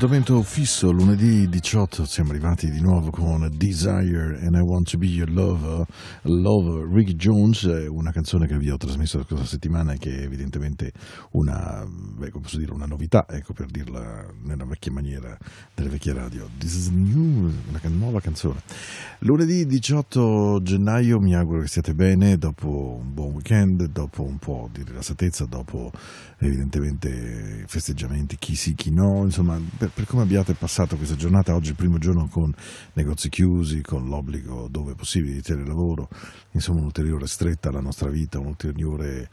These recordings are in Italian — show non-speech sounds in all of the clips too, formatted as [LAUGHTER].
Appuntamento fisso lunedì 18 siamo arrivati di nuovo con Desire and I Want to Be Your Lover, Love Ricky Jones, eh, una canzone che vi ho trasmesso la scorsa settimana che è evidentemente una, beh, dire, una novità, ecco per dirla nella vecchia maniera delle vecchie radio. This is new, una nuova canzone. Lunedì 18 gennaio mi auguro che stiate bene dopo un buon weekend, dopo un po' di rilassatezza, dopo evidentemente festeggiamenti chi sì chi no, insomma per come abbiate passato questa giornata, oggi il primo giorno con negozi chiusi, con l'obbligo dove possibile di telelavoro, insomma un'ulteriore stretta alla nostra vita, un ulteriore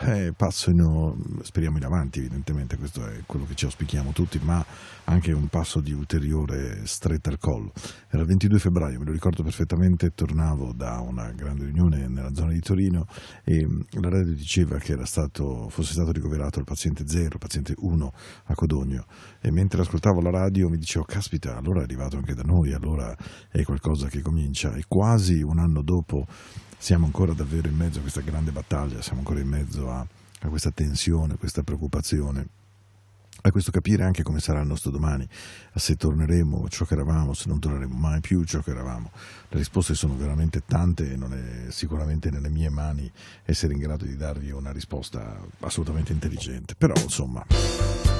eh, passo, in, speriamo in avanti evidentemente, questo è quello che ci auspichiamo tutti, ma anche un passo di ulteriore stretta al collo. Era il 22 febbraio, me lo ricordo perfettamente, tornavo da una grande riunione nella zona di Torino e la radio diceva che stato, fosse stato ricoverato il paziente 0, il paziente 1 a Codogno e mentre ascoltavo la radio mi dicevo caspita allora è arrivato anche da noi allora è qualcosa che comincia e quasi un anno dopo siamo ancora davvero in mezzo a questa grande battaglia siamo ancora in mezzo a, a questa tensione, a questa preoccupazione a questo capire anche come sarà il nostro domani, se torneremo ciò che eravamo, se non torneremo mai più ciò che eravamo. Le risposte sono veramente tante e non è sicuramente nelle mie mani essere in grado di darvi una risposta assolutamente intelligente. Però, insomma...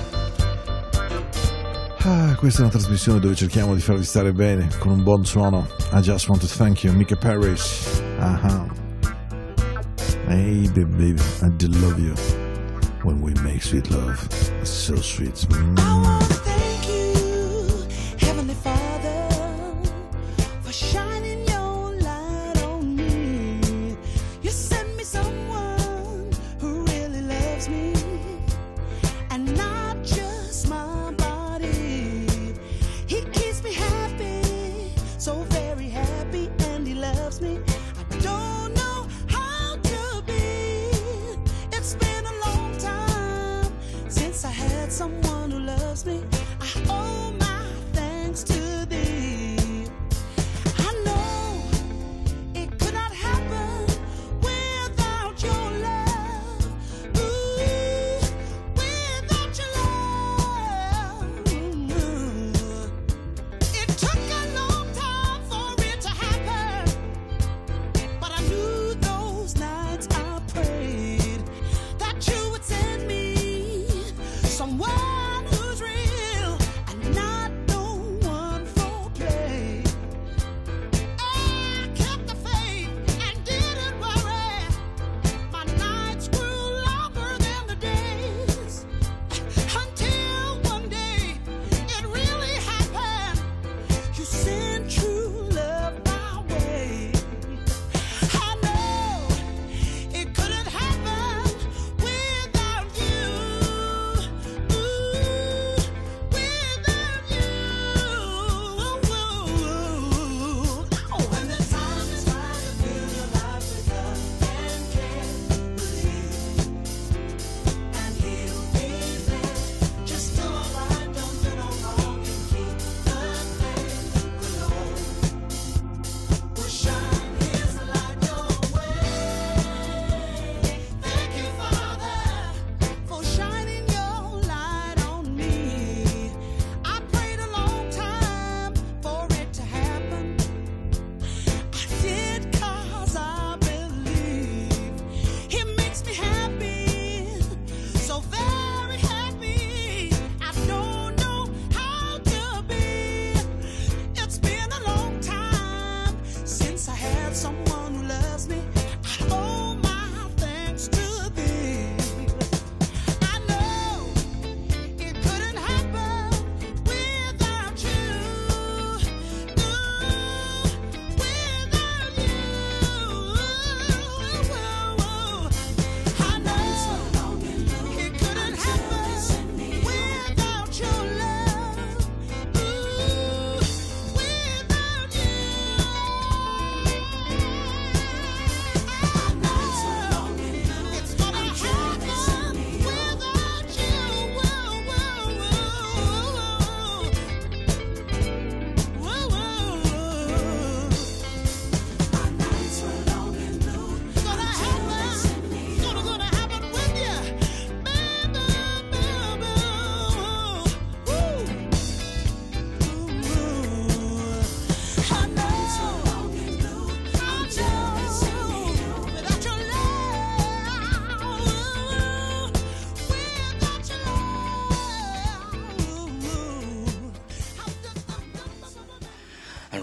Ah, questa è una trasmissione dove cerchiamo di farvi stare bene con un buon suono. I just want to thank you, Mika Paris. Ah, Hey, baby, I do love you when we make sweet love. It's so sweet. Mm.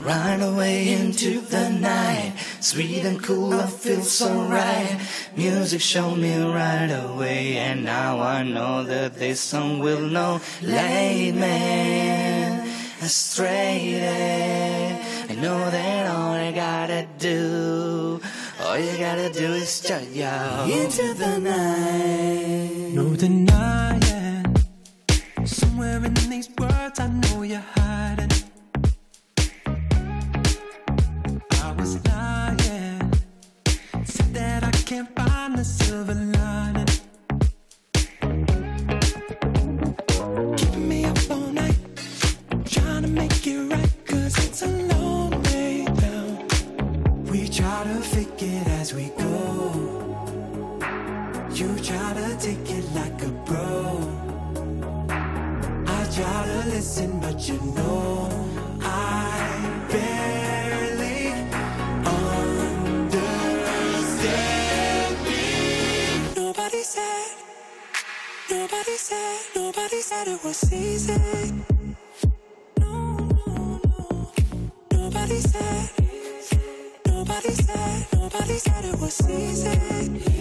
Your love. I ride away into the night, Sweet and cool, I feel so right. Music showed me right away, and now I know that this song will know. Late man, astray. I know that all I gotta do, all you gotta do is shut your into the night. No denying. Try to fake it as we go. You try to take it like a pro. I try to listen, but you know I barely understand me. Nobody said, nobody said, nobody said it was easy. No, no, no. Nobody said, nobody said, nobody said it was easy.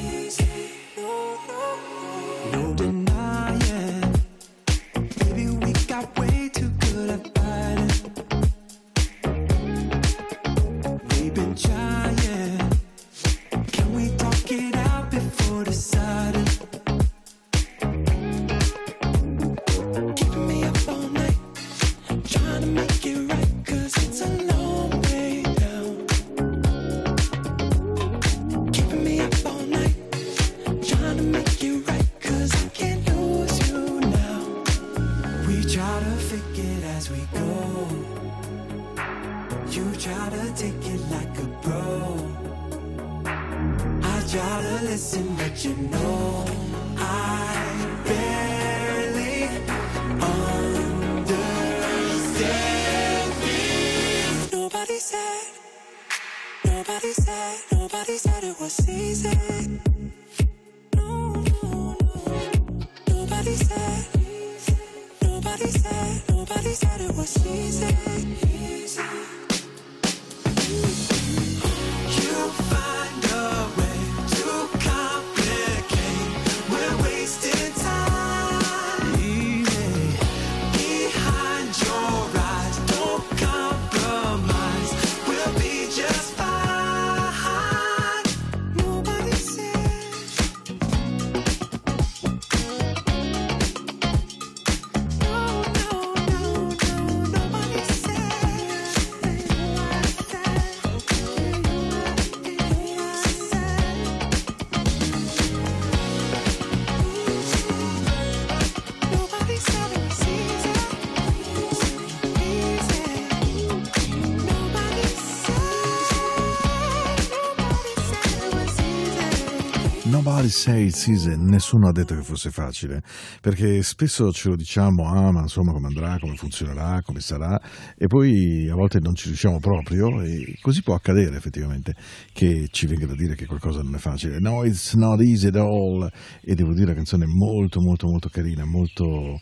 Say it's easy, nessuno ha detto che fosse facile, perché spesso ce lo diciamo, ah ma insomma come andrà, come funzionerà, come sarà, e poi a volte non ci riusciamo proprio e così può accadere effettivamente che ci venga da dire che qualcosa non è facile. No, it's not easy at all, e devo dire la canzone è molto molto molto carina, molto, come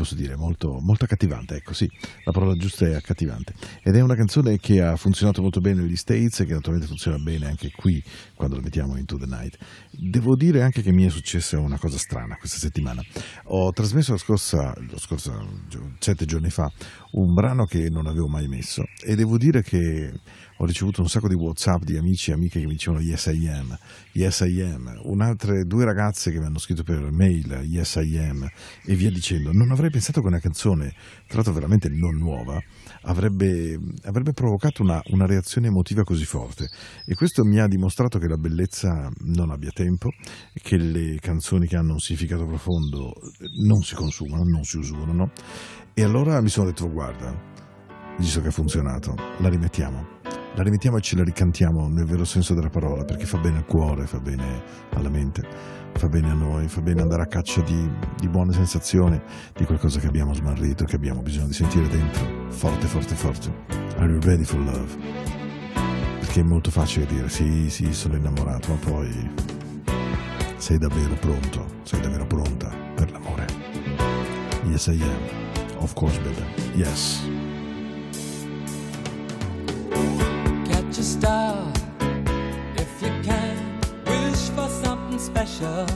posso dire, molto, molto accattivante, ecco sì, la parola giusta è accattivante, ed è una canzone che ha funzionato molto bene negli States e che naturalmente funziona bene anche qui quando la mettiamo into the night. Devo dire anche che mi è successa una cosa strana questa settimana. Ho trasmesso la scorsa, lo scorso, gio- sette giorni fa un brano che non avevo mai messo. E devo dire che ho ricevuto un sacco di whatsapp di amici e amiche che mi dicevano yes I am, yes I am, un'altre due ragazze che mi hanno scritto per mail yes I am e via dicendo. Non avrei pensato che una canzone, tra l'altro veramente non nuova, avrebbe, avrebbe provocato una, una reazione emotiva così forte. E questo mi ha dimostrato che la bellezza non abbia tempo, che le canzoni che hanno un significato profondo non si consumano, non si usurano e allora mi sono detto guarda, visto che ha funzionato, la rimettiamo. La rimettiamo e ce la ricantiamo nel vero senso della parola, perché fa bene al cuore, fa bene alla mente, fa bene a noi, fa bene andare a caccia di, di buone sensazioni, di qualcosa che abbiamo smarrito, che abbiamo bisogno di sentire dentro, forte, forte, forte. Are you ready for love? Perché è molto facile dire sì, sì, sono innamorato, ma poi sei davvero pronto, sei davvero pronta per l'amore. Yes, I am. Of course, baby. Yes. a star if you can. Wish for something special.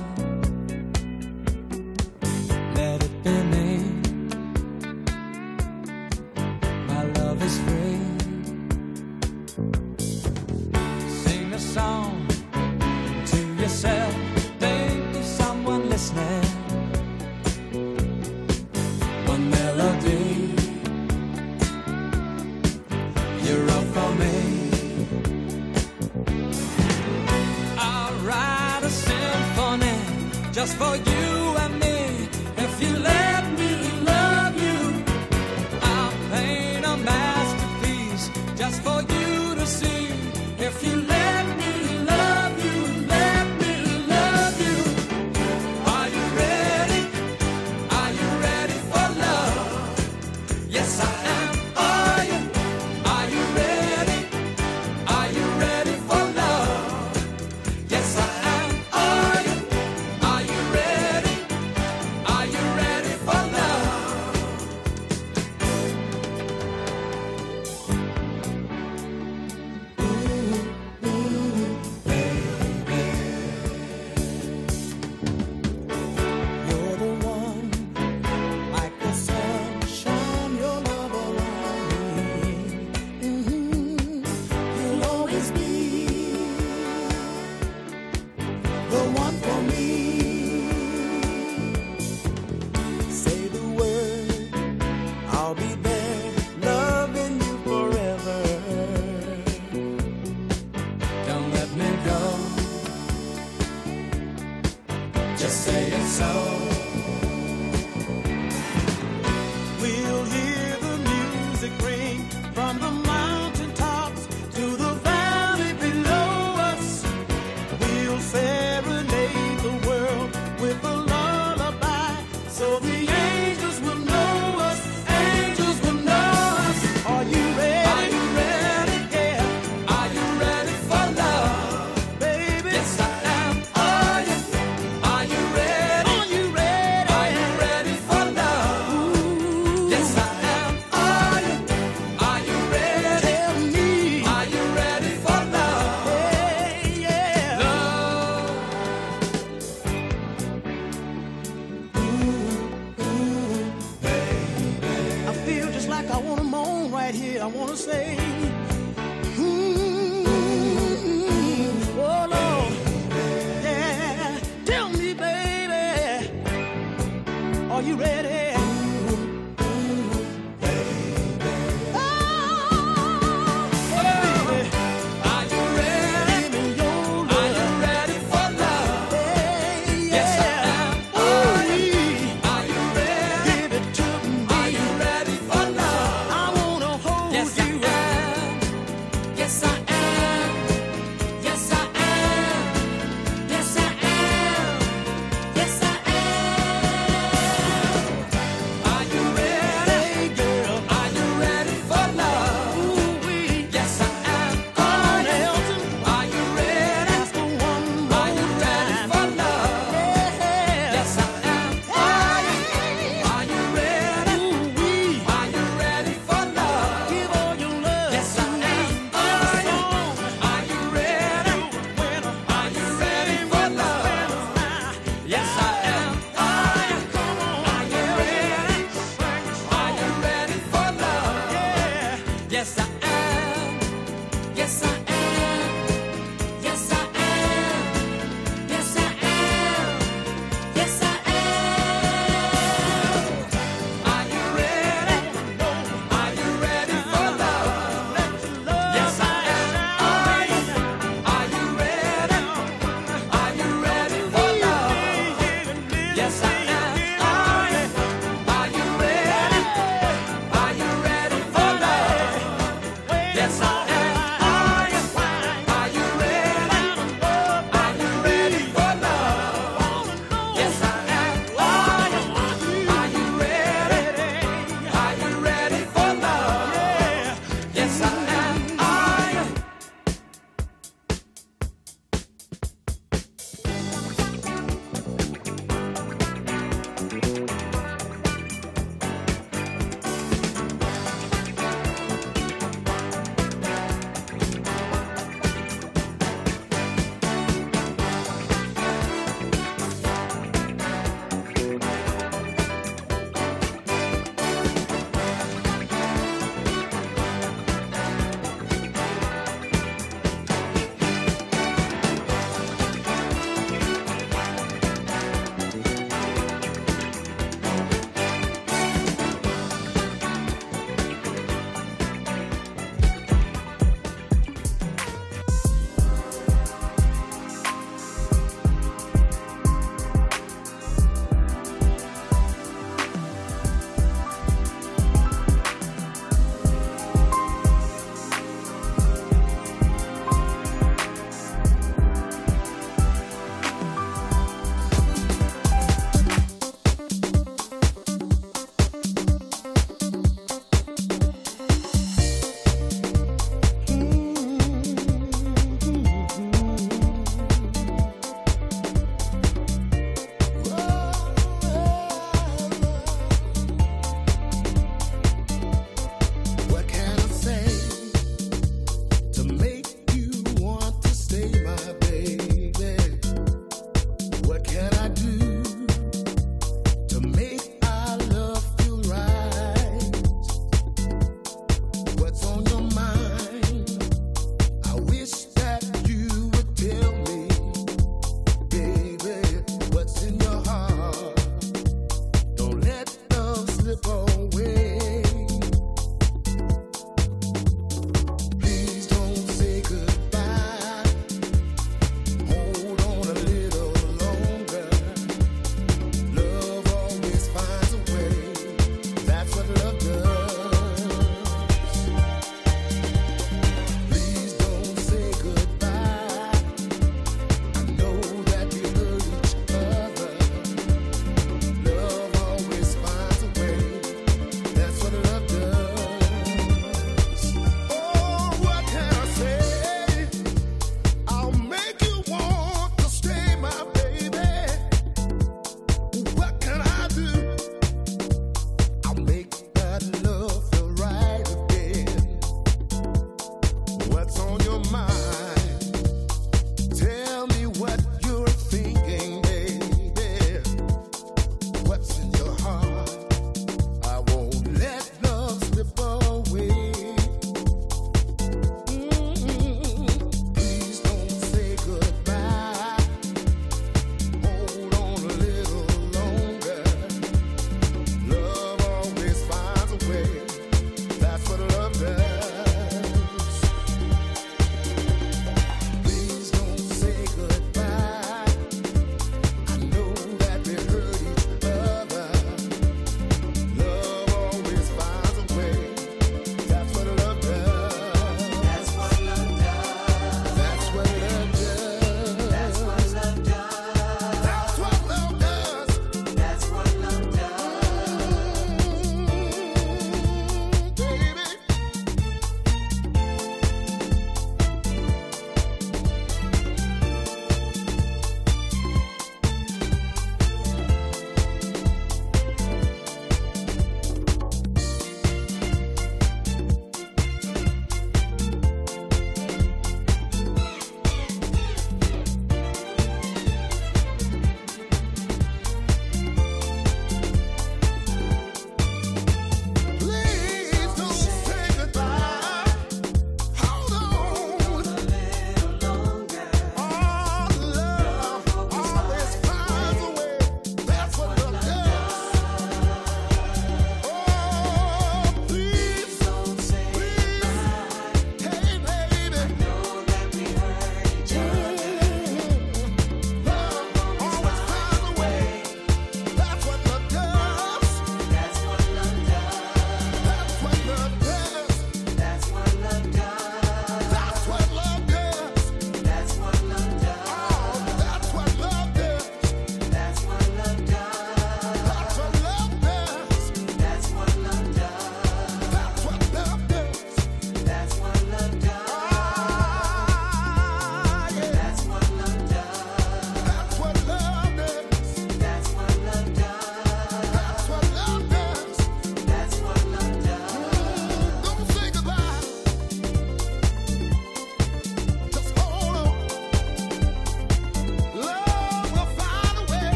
just for you.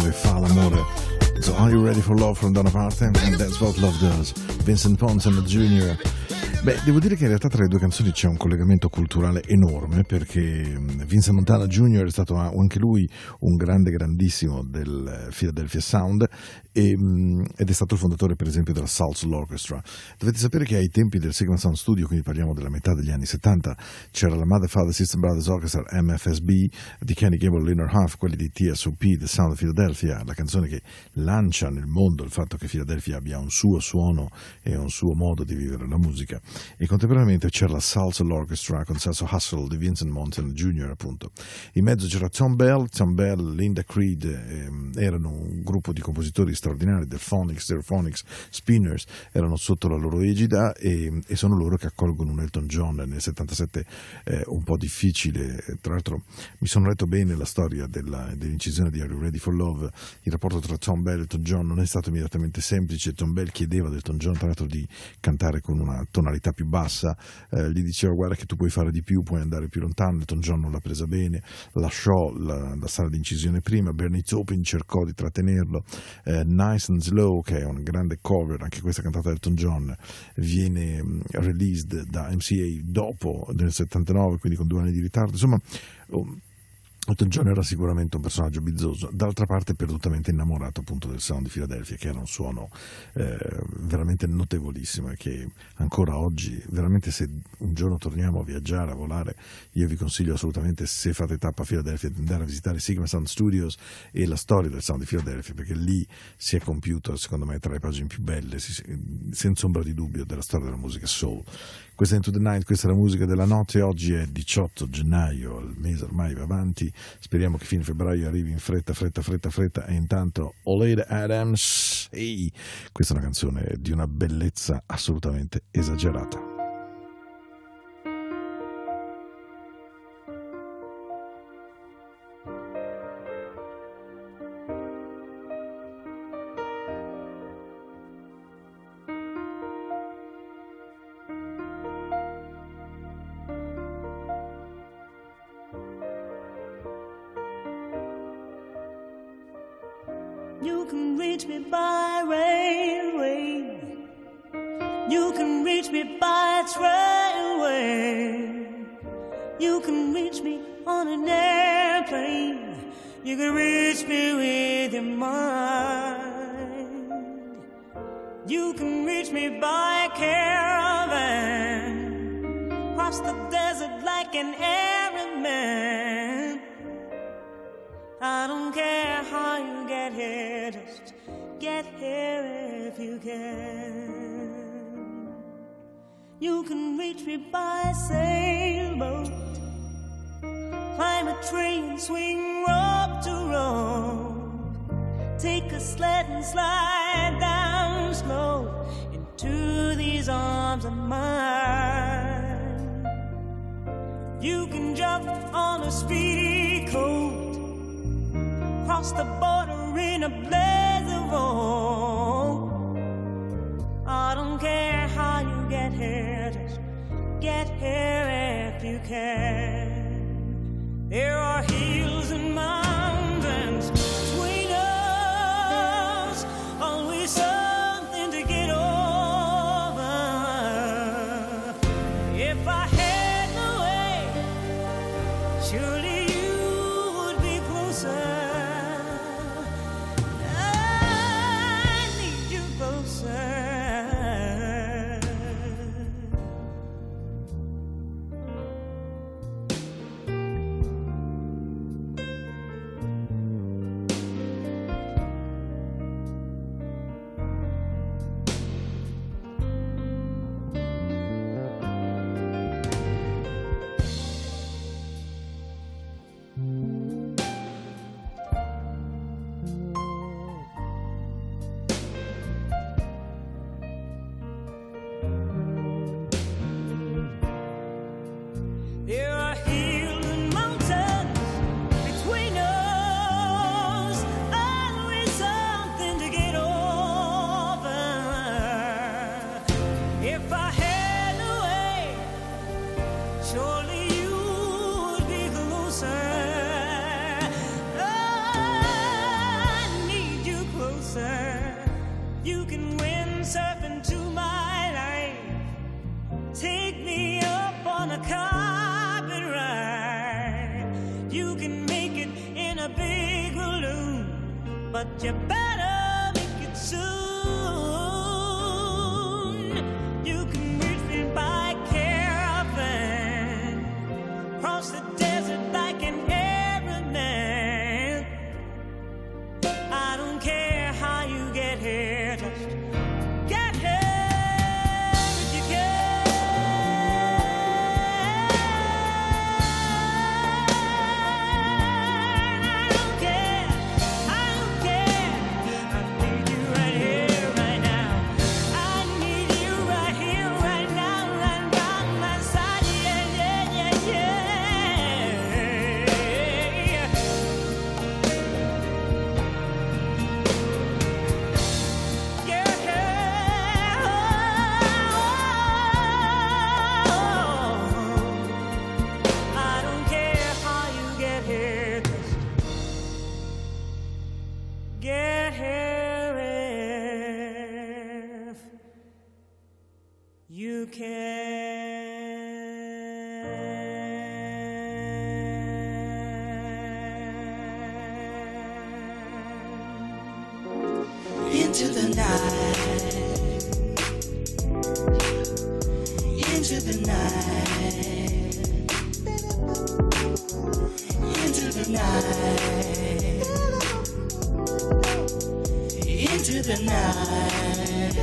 de So are you ready for love from Donna Parton? And that's what love does. Vincent Pons and the Junior. Beh, devo dire che in realtà tra le due canzoni c'è un collegamento culturale enorme perché Vincent Montana Jr. è stato anche lui un grande, grandissimo del Philadelphia Sound e, ed è stato il fondatore per esempio della South Orchestra. Dovete sapere che ai tempi del Sigma Sound Studio, quindi parliamo della metà degli anni 70, c'era la Mother Father System Brothers Orchestra MFSB di Kenny Gable e Leonard Huff, quelli di TSOP, The Sound of Philadelphia, la canzone che lancia nel mondo il fatto che Philadelphia abbia un suo suono e un suo modo di vivere la musica contemporaneamente c'era la Salsa Orchestra con Salsa Hustle di Vincent Mountain Jr. appunto. In mezzo c'era Tom Bell, Tom Bell, Linda Creed, ehm, erano un gruppo di compositori straordinari del Phonics, del Phonics Spinners, erano sotto la loro egida e, e sono loro che accolgono un Elton John nel 77 eh, un po' difficile, tra l'altro mi sono letto bene la storia della, dell'incisione di Are You Ready for Love, il rapporto tra Tom Bell e Elton John non è stato immediatamente semplice, Tom Bell chiedeva ad Elton John tra l'altro di cantare con una tonalità più bassa, eh, gli diceva guarda che tu puoi fare di più, puoi andare più lontano, Elton John non l'ha presa bene, lasciò la, la sala di incisione prima, Bernie Taupin cercò di trattenerlo, eh, Nice and Slow che è un grande cover, anche questa cantata da Elton John, viene mh, released da MCA dopo nel 79, quindi con due anni di ritardo, insomma um, Elton John era sicuramente un personaggio bizzoso, d'altra parte perdutamente innamorato appunto del sound di Philadelphia, che era un suono eh, veramente notevolissimo e che ancora oggi, veramente se un giorno torniamo a viaggiare, a volare, io vi consiglio assolutamente se fate tappa a Philadelphia di andare a visitare Sigma Sound Studios e la storia del sound di Philadelphia, perché lì si è compiuto secondo me tra le pagine più belle, senza ombra di dubbio, della storia della musica soul. Questa è Into the Night, questa è la musica della notte, oggi è 18 gennaio, il mese ormai va avanti, speriamo che fine febbraio arrivi in fretta, fretta, fretta, fretta. E intanto Oleda Adams, ehi, questa è una canzone di una bellezza assolutamente esagerata. I don't care how you get here, just get here if you can. You can reach me by sailboat, climb a tree and swing rope to rope, take a sled and slide down slow into these arms of mine. You can jump on a speedy cross the border in a blaze of hope. I don't care how you get here, just get here if you can. There are you better into the night.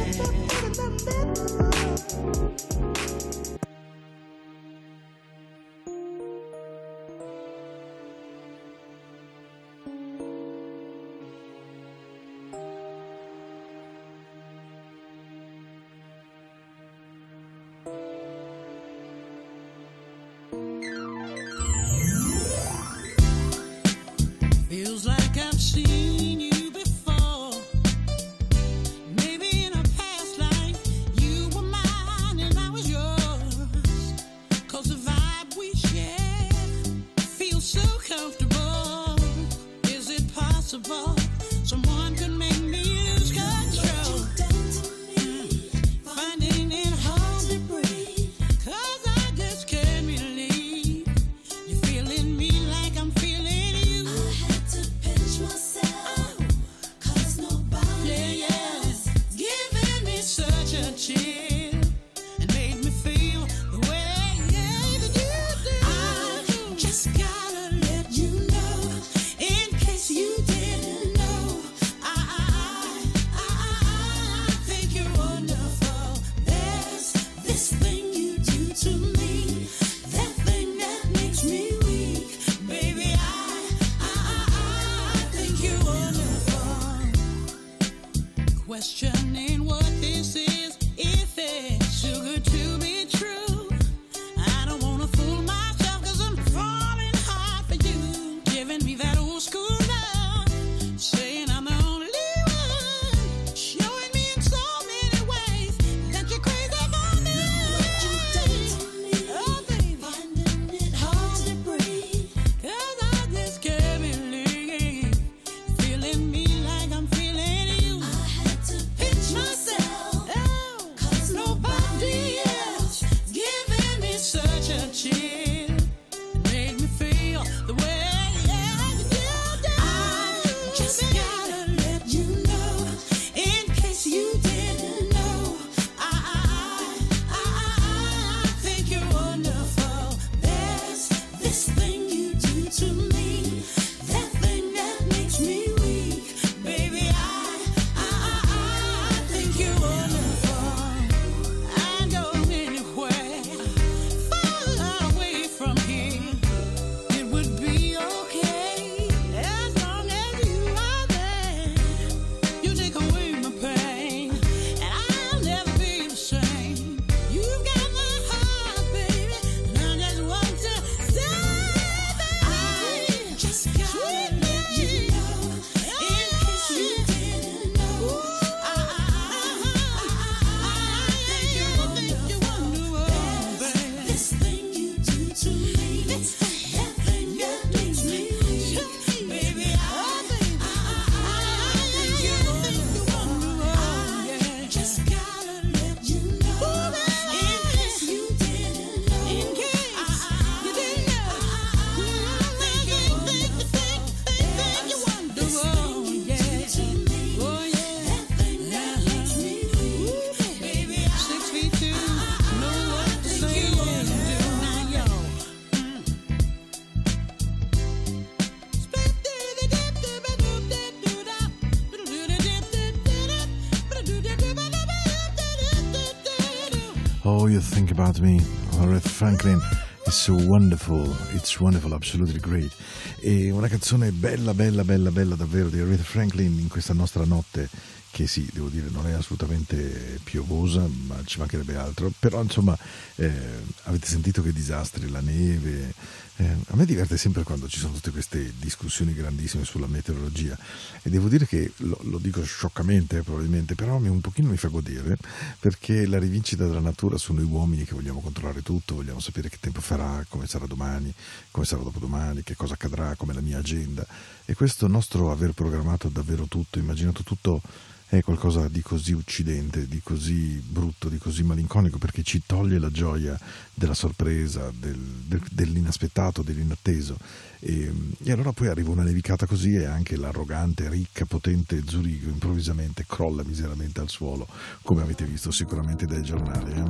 Oh, you think about me, Aretha Franklin. It's so wonderful, it's wonderful, absolutely great. E una canzone bella, bella, bella, bella davvero di Aretha Franklin in questa nostra notte che sì, devo dire, non è assolutamente piovosa, ma ci mancherebbe altro. Però, insomma, eh, avete sentito che disastri, la neve, eh, a me diverte sempre quando ci sono tutte queste discussioni grandissime sulla meteorologia e devo dire che lo, lo dico scioccamente eh, probabilmente, però mi, un pochino mi fa godere perché la rivincita della natura sono noi uomini che vogliamo controllare tutto, vogliamo sapere che tempo farà, come sarà domani, come sarà dopodomani, che cosa accadrà, come la mia agenda. E questo nostro aver programmato davvero tutto, immaginato tutto è qualcosa di così uccidente, di così brutto, di così malinconico, perché ci toglie la gioia della sorpresa, del- del- dell'inaspettato, dell'inatteso. E, e allora poi arriva una nevicata così e anche l'arrogante, ricca, potente Zurigo improvvisamente crolla miseramente al suolo, come avete visto sicuramente dai giornali. eh.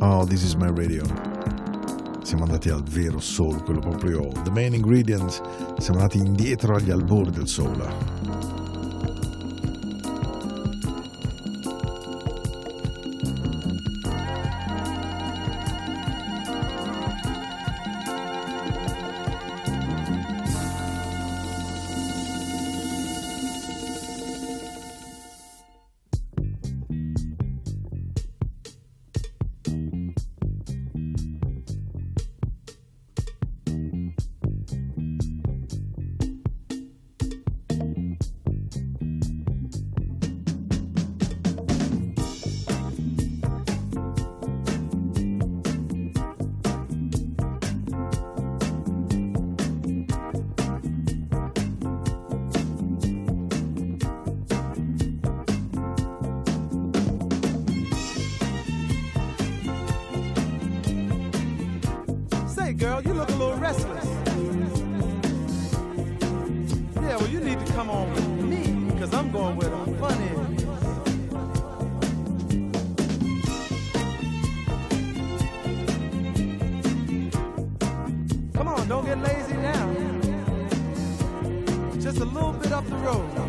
Oh, this is my radio. Siamo andati al vero soul, quello proprio the main ingredient. Siamo andati indietro agli albori del soul. Girl, you look a little restless. Yeah, well, you need to come on with me, because I'm going where the fun is. Come on, don't get lazy now. Just a little bit up the road.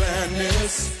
grandness.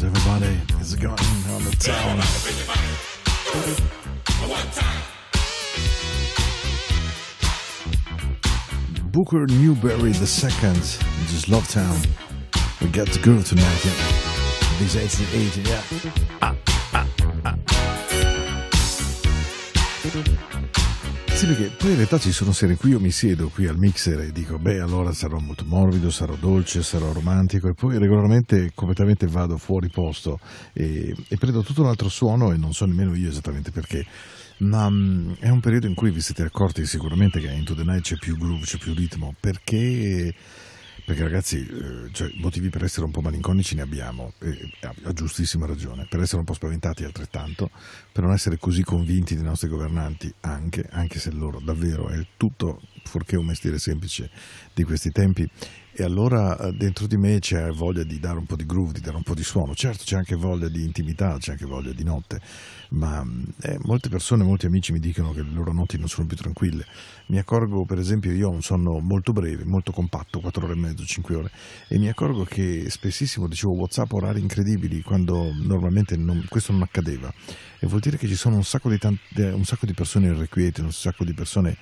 Everybody is a gun on the town. Booker Newberry the second, just love town. We got the girl tonight, yeah. He's 1880. yeah. Sì, perché poi in realtà ci sono sere in cui io mi siedo qui al mixer e dico, beh, allora sarò molto morbido, sarò dolce, sarò romantico, e poi regolarmente completamente vado fuori posto e, e prendo tutto un altro suono e non so nemmeno io esattamente perché. Ma mm, è un periodo in cui vi siete accorti sicuramente che a Into the Night c'è più groove, c'è più ritmo, perché perché ragazzi, eh, cioè, motivi per essere un po' malinconici ne abbiamo, e ha, giustissima ragione, per essere un po' spaventati altrettanto, per non essere così convinti dei nostri governanti anche, anche se loro davvero è tutto, fuorché un mestiere semplice di questi tempi. E allora eh, dentro di me c'è voglia di dare un po' di groove, di dare un po' di suono. Certo c'è anche voglia di intimità, c'è anche voglia di notte, ma eh, molte persone, molti amici mi dicono che le loro notti non sono più tranquille. Mi accorgo, per esempio, io ho un sonno molto breve, molto compatto, 4 ore e mezzo, 5 ore, e mi accorgo che spessissimo dicevo WhatsApp orari incredibili quando normalmente non- questo non accadeva. E vuol dire che ci sono un sacco di, tante- un sacco di persone irrequiete, un sacco di persone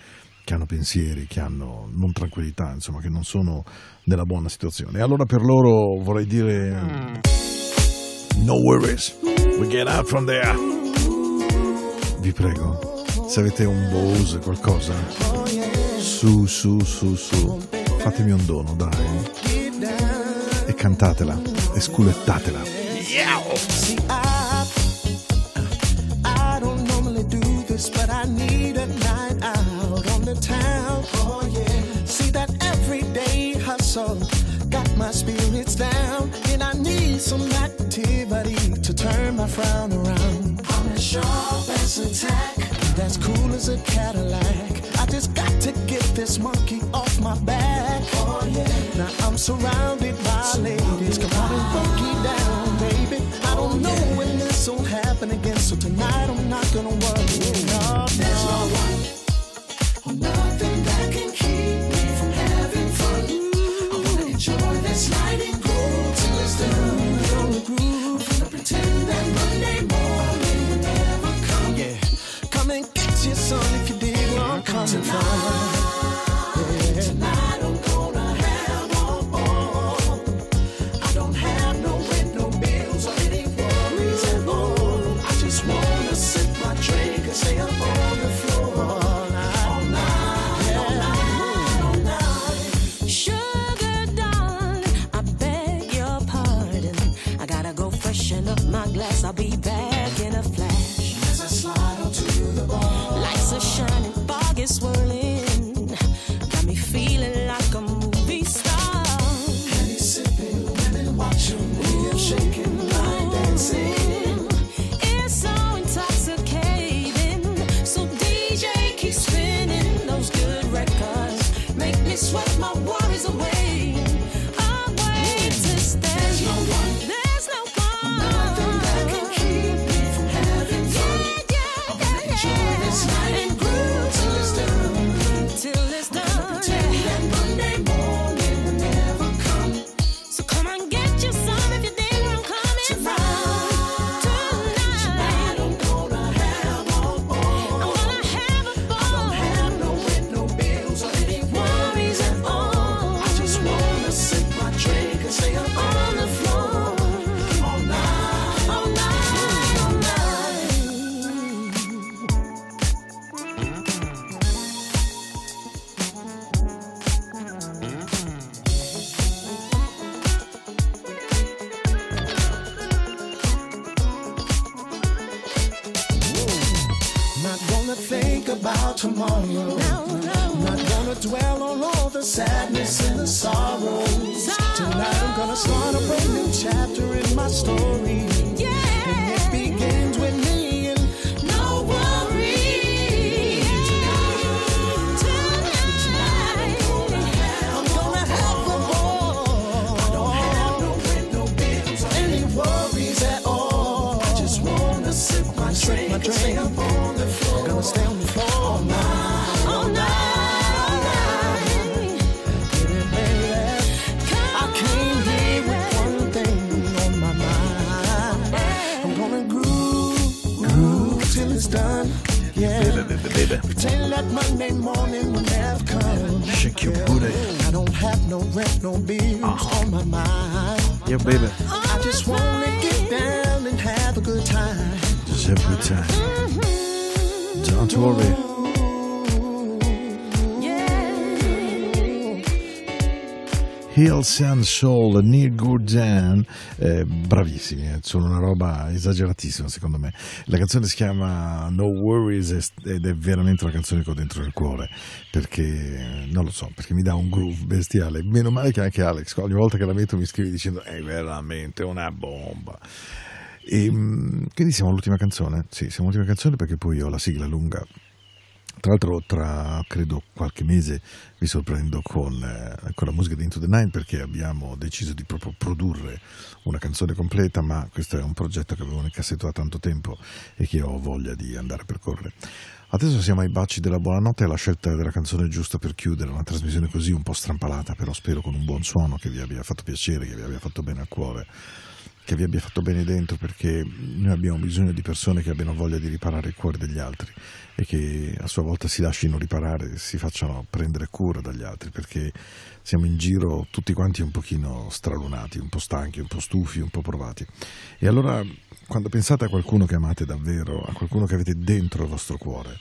che hanno pensieri, che hanno non tranquillità, insomma, che non sono nella buona situazione. E allora per loro vorrei dire No worries, we get out from there. Vi prego, se avete un Bose, qualcosa, su, su, su, su, fatemi un dono, dai. E cantatela, e sculettatela. See, I, I don't normally do this, but I need my spirits down, and I need some activity to turn my frown around. I'm as sharp as a tack, that's cool as a Cadillac. I just got to get this monkey off my back. Oh yeah. Now I'm surrounded by ladies. Come on and funky down, baby. I don't oh, know when this will happen again, so tonight I'm not gonna worry. No, no Hills and Soul, Neil Gurdjieff, eh, bravissimi, eh, sono una roba esageratissima secondo me. La canzone si chiama No Worries ed è veramente una canzone che ho dentro nel cuore, perché non lo so, perché mi dà un groove bestiale. Meno male che anche Alex, ogni volta che la metto mi scrive dicendo è veramente una bomba. E, mm, quindi siamo all'ultima canzone? Sì, siamo all'ultima canzone perché poi ho la sigla lunga. Tra l'altro, tra credo qualche mese vi sorprendo con, eh, con la musica di Into the Nine perché abbiamo deciso di proprio produrre una canzone completa, ma questo è un progetto che avevo nel cassetto da tanto tempo e che ho voglia di andare a percorrere. Adesso siamo ai baci della buonanotte alla scelta della canzone giusta per chiudere una trasmissione così un po' strampalata, però spero con un buon suono che vi abbia fatto piacere, che vi abbia fatto bene al cuore che vi abbia fatto bene dentro perché noi abbiamo bisogno di persone che abbiano voglia di riparare il cuore degli altri e che a sua volta si lasciano riparare, si facciano prendere cura dagli altri perché siamo in giro tutti quanti un pochino stralunati, un po' stanchi, un po' stufi, un po' provati. E allora quando pensate a qualcuno che amate davvero, a qualcuno che avete dentro il vostro cuore,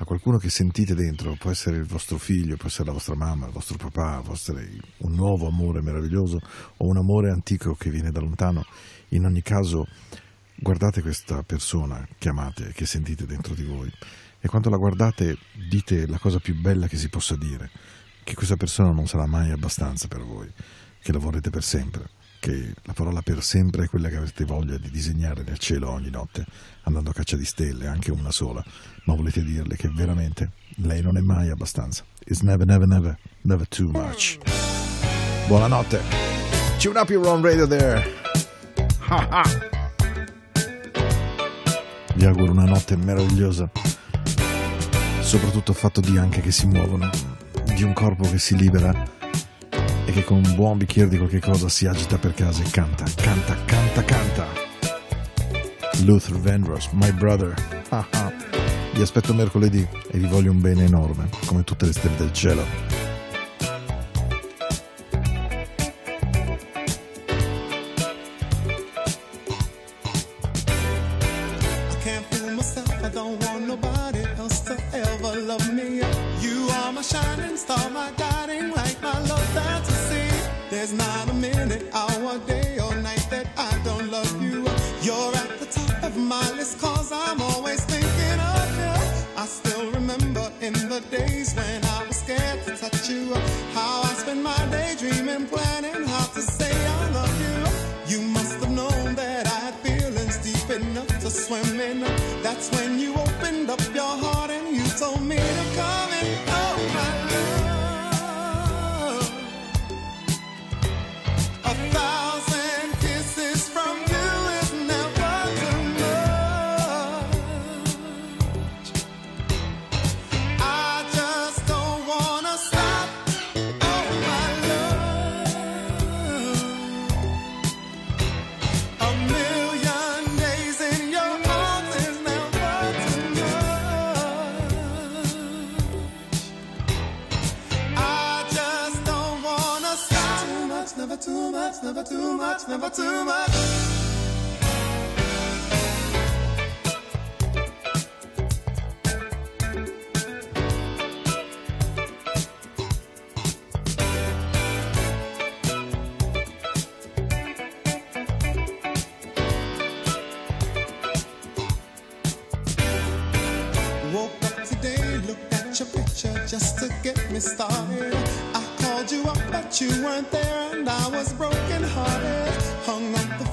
a qualcuno che sentite dentro, può essere il vostro figlio, può essere la vostra mamma, il vostro papà, può essere un nuovo amore meraviglioso o un amore antico che viene da lontano, in ogni caso guardate questa persona che amate, che sentite dentro di voi. E quando la guardate dite la cosa più bella che si possa dire, che questa persona non sarà mai abbastanza per voi, che la vorrete per sempre, che la parola per sempre è quella che avete voglia di disegnare nel cielo ogni notte, andando a caccia di stelle, anche una sola, ma volete dirle che veramente lei non è mai abbastanza. It's never, never, never, never too much. Buonanotte. Tune up your own radio there. Ha [LAUGHS] ha. Vi auguro una notte meravigliosa, soprattutto fatto di anche che si muovono, di un corpo che si libera e che con un buon bicchiere di qualche cosa si agita per casa e canta, canta, canta, canta. Luther Vandross, my brother. Ah, ah. Vi aspetto mercoledì e vi voglio un bene enorme, come tutte le stelle del cielo.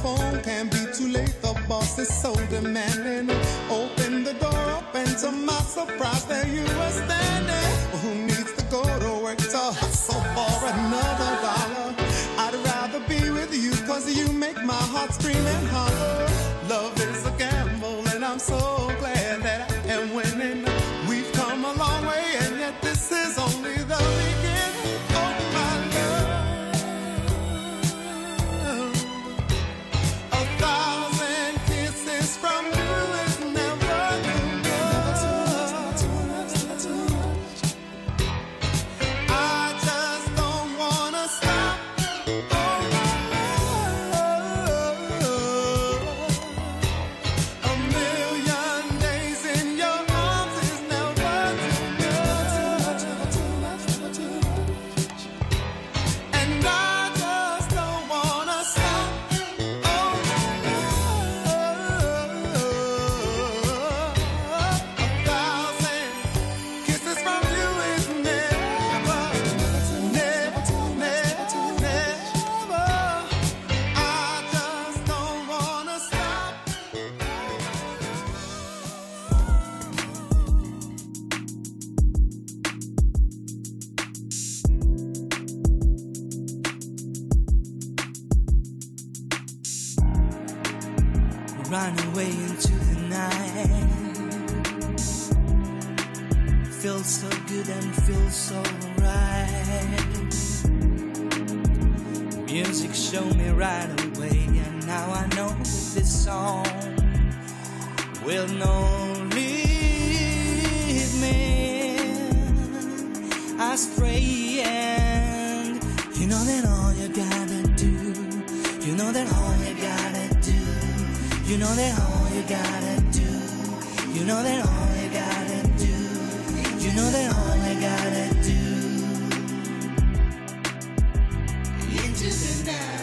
Phone, can't be too late. The boss is so demanding. Open the door up, and to my surprise, there you were standing. Who needs to go to work to hustle for another dollar? I'd rather be with you, cause you make my heart scream and holler. Love is a gamble, and I'm so glad that I am winning. We've come a long way, and yet this is only the beginning. end. You know that all you gotta do, you know that all you gotta do, you know that all you gotta do, you know that all you gotta do, you know that all you gotta do. Into the night.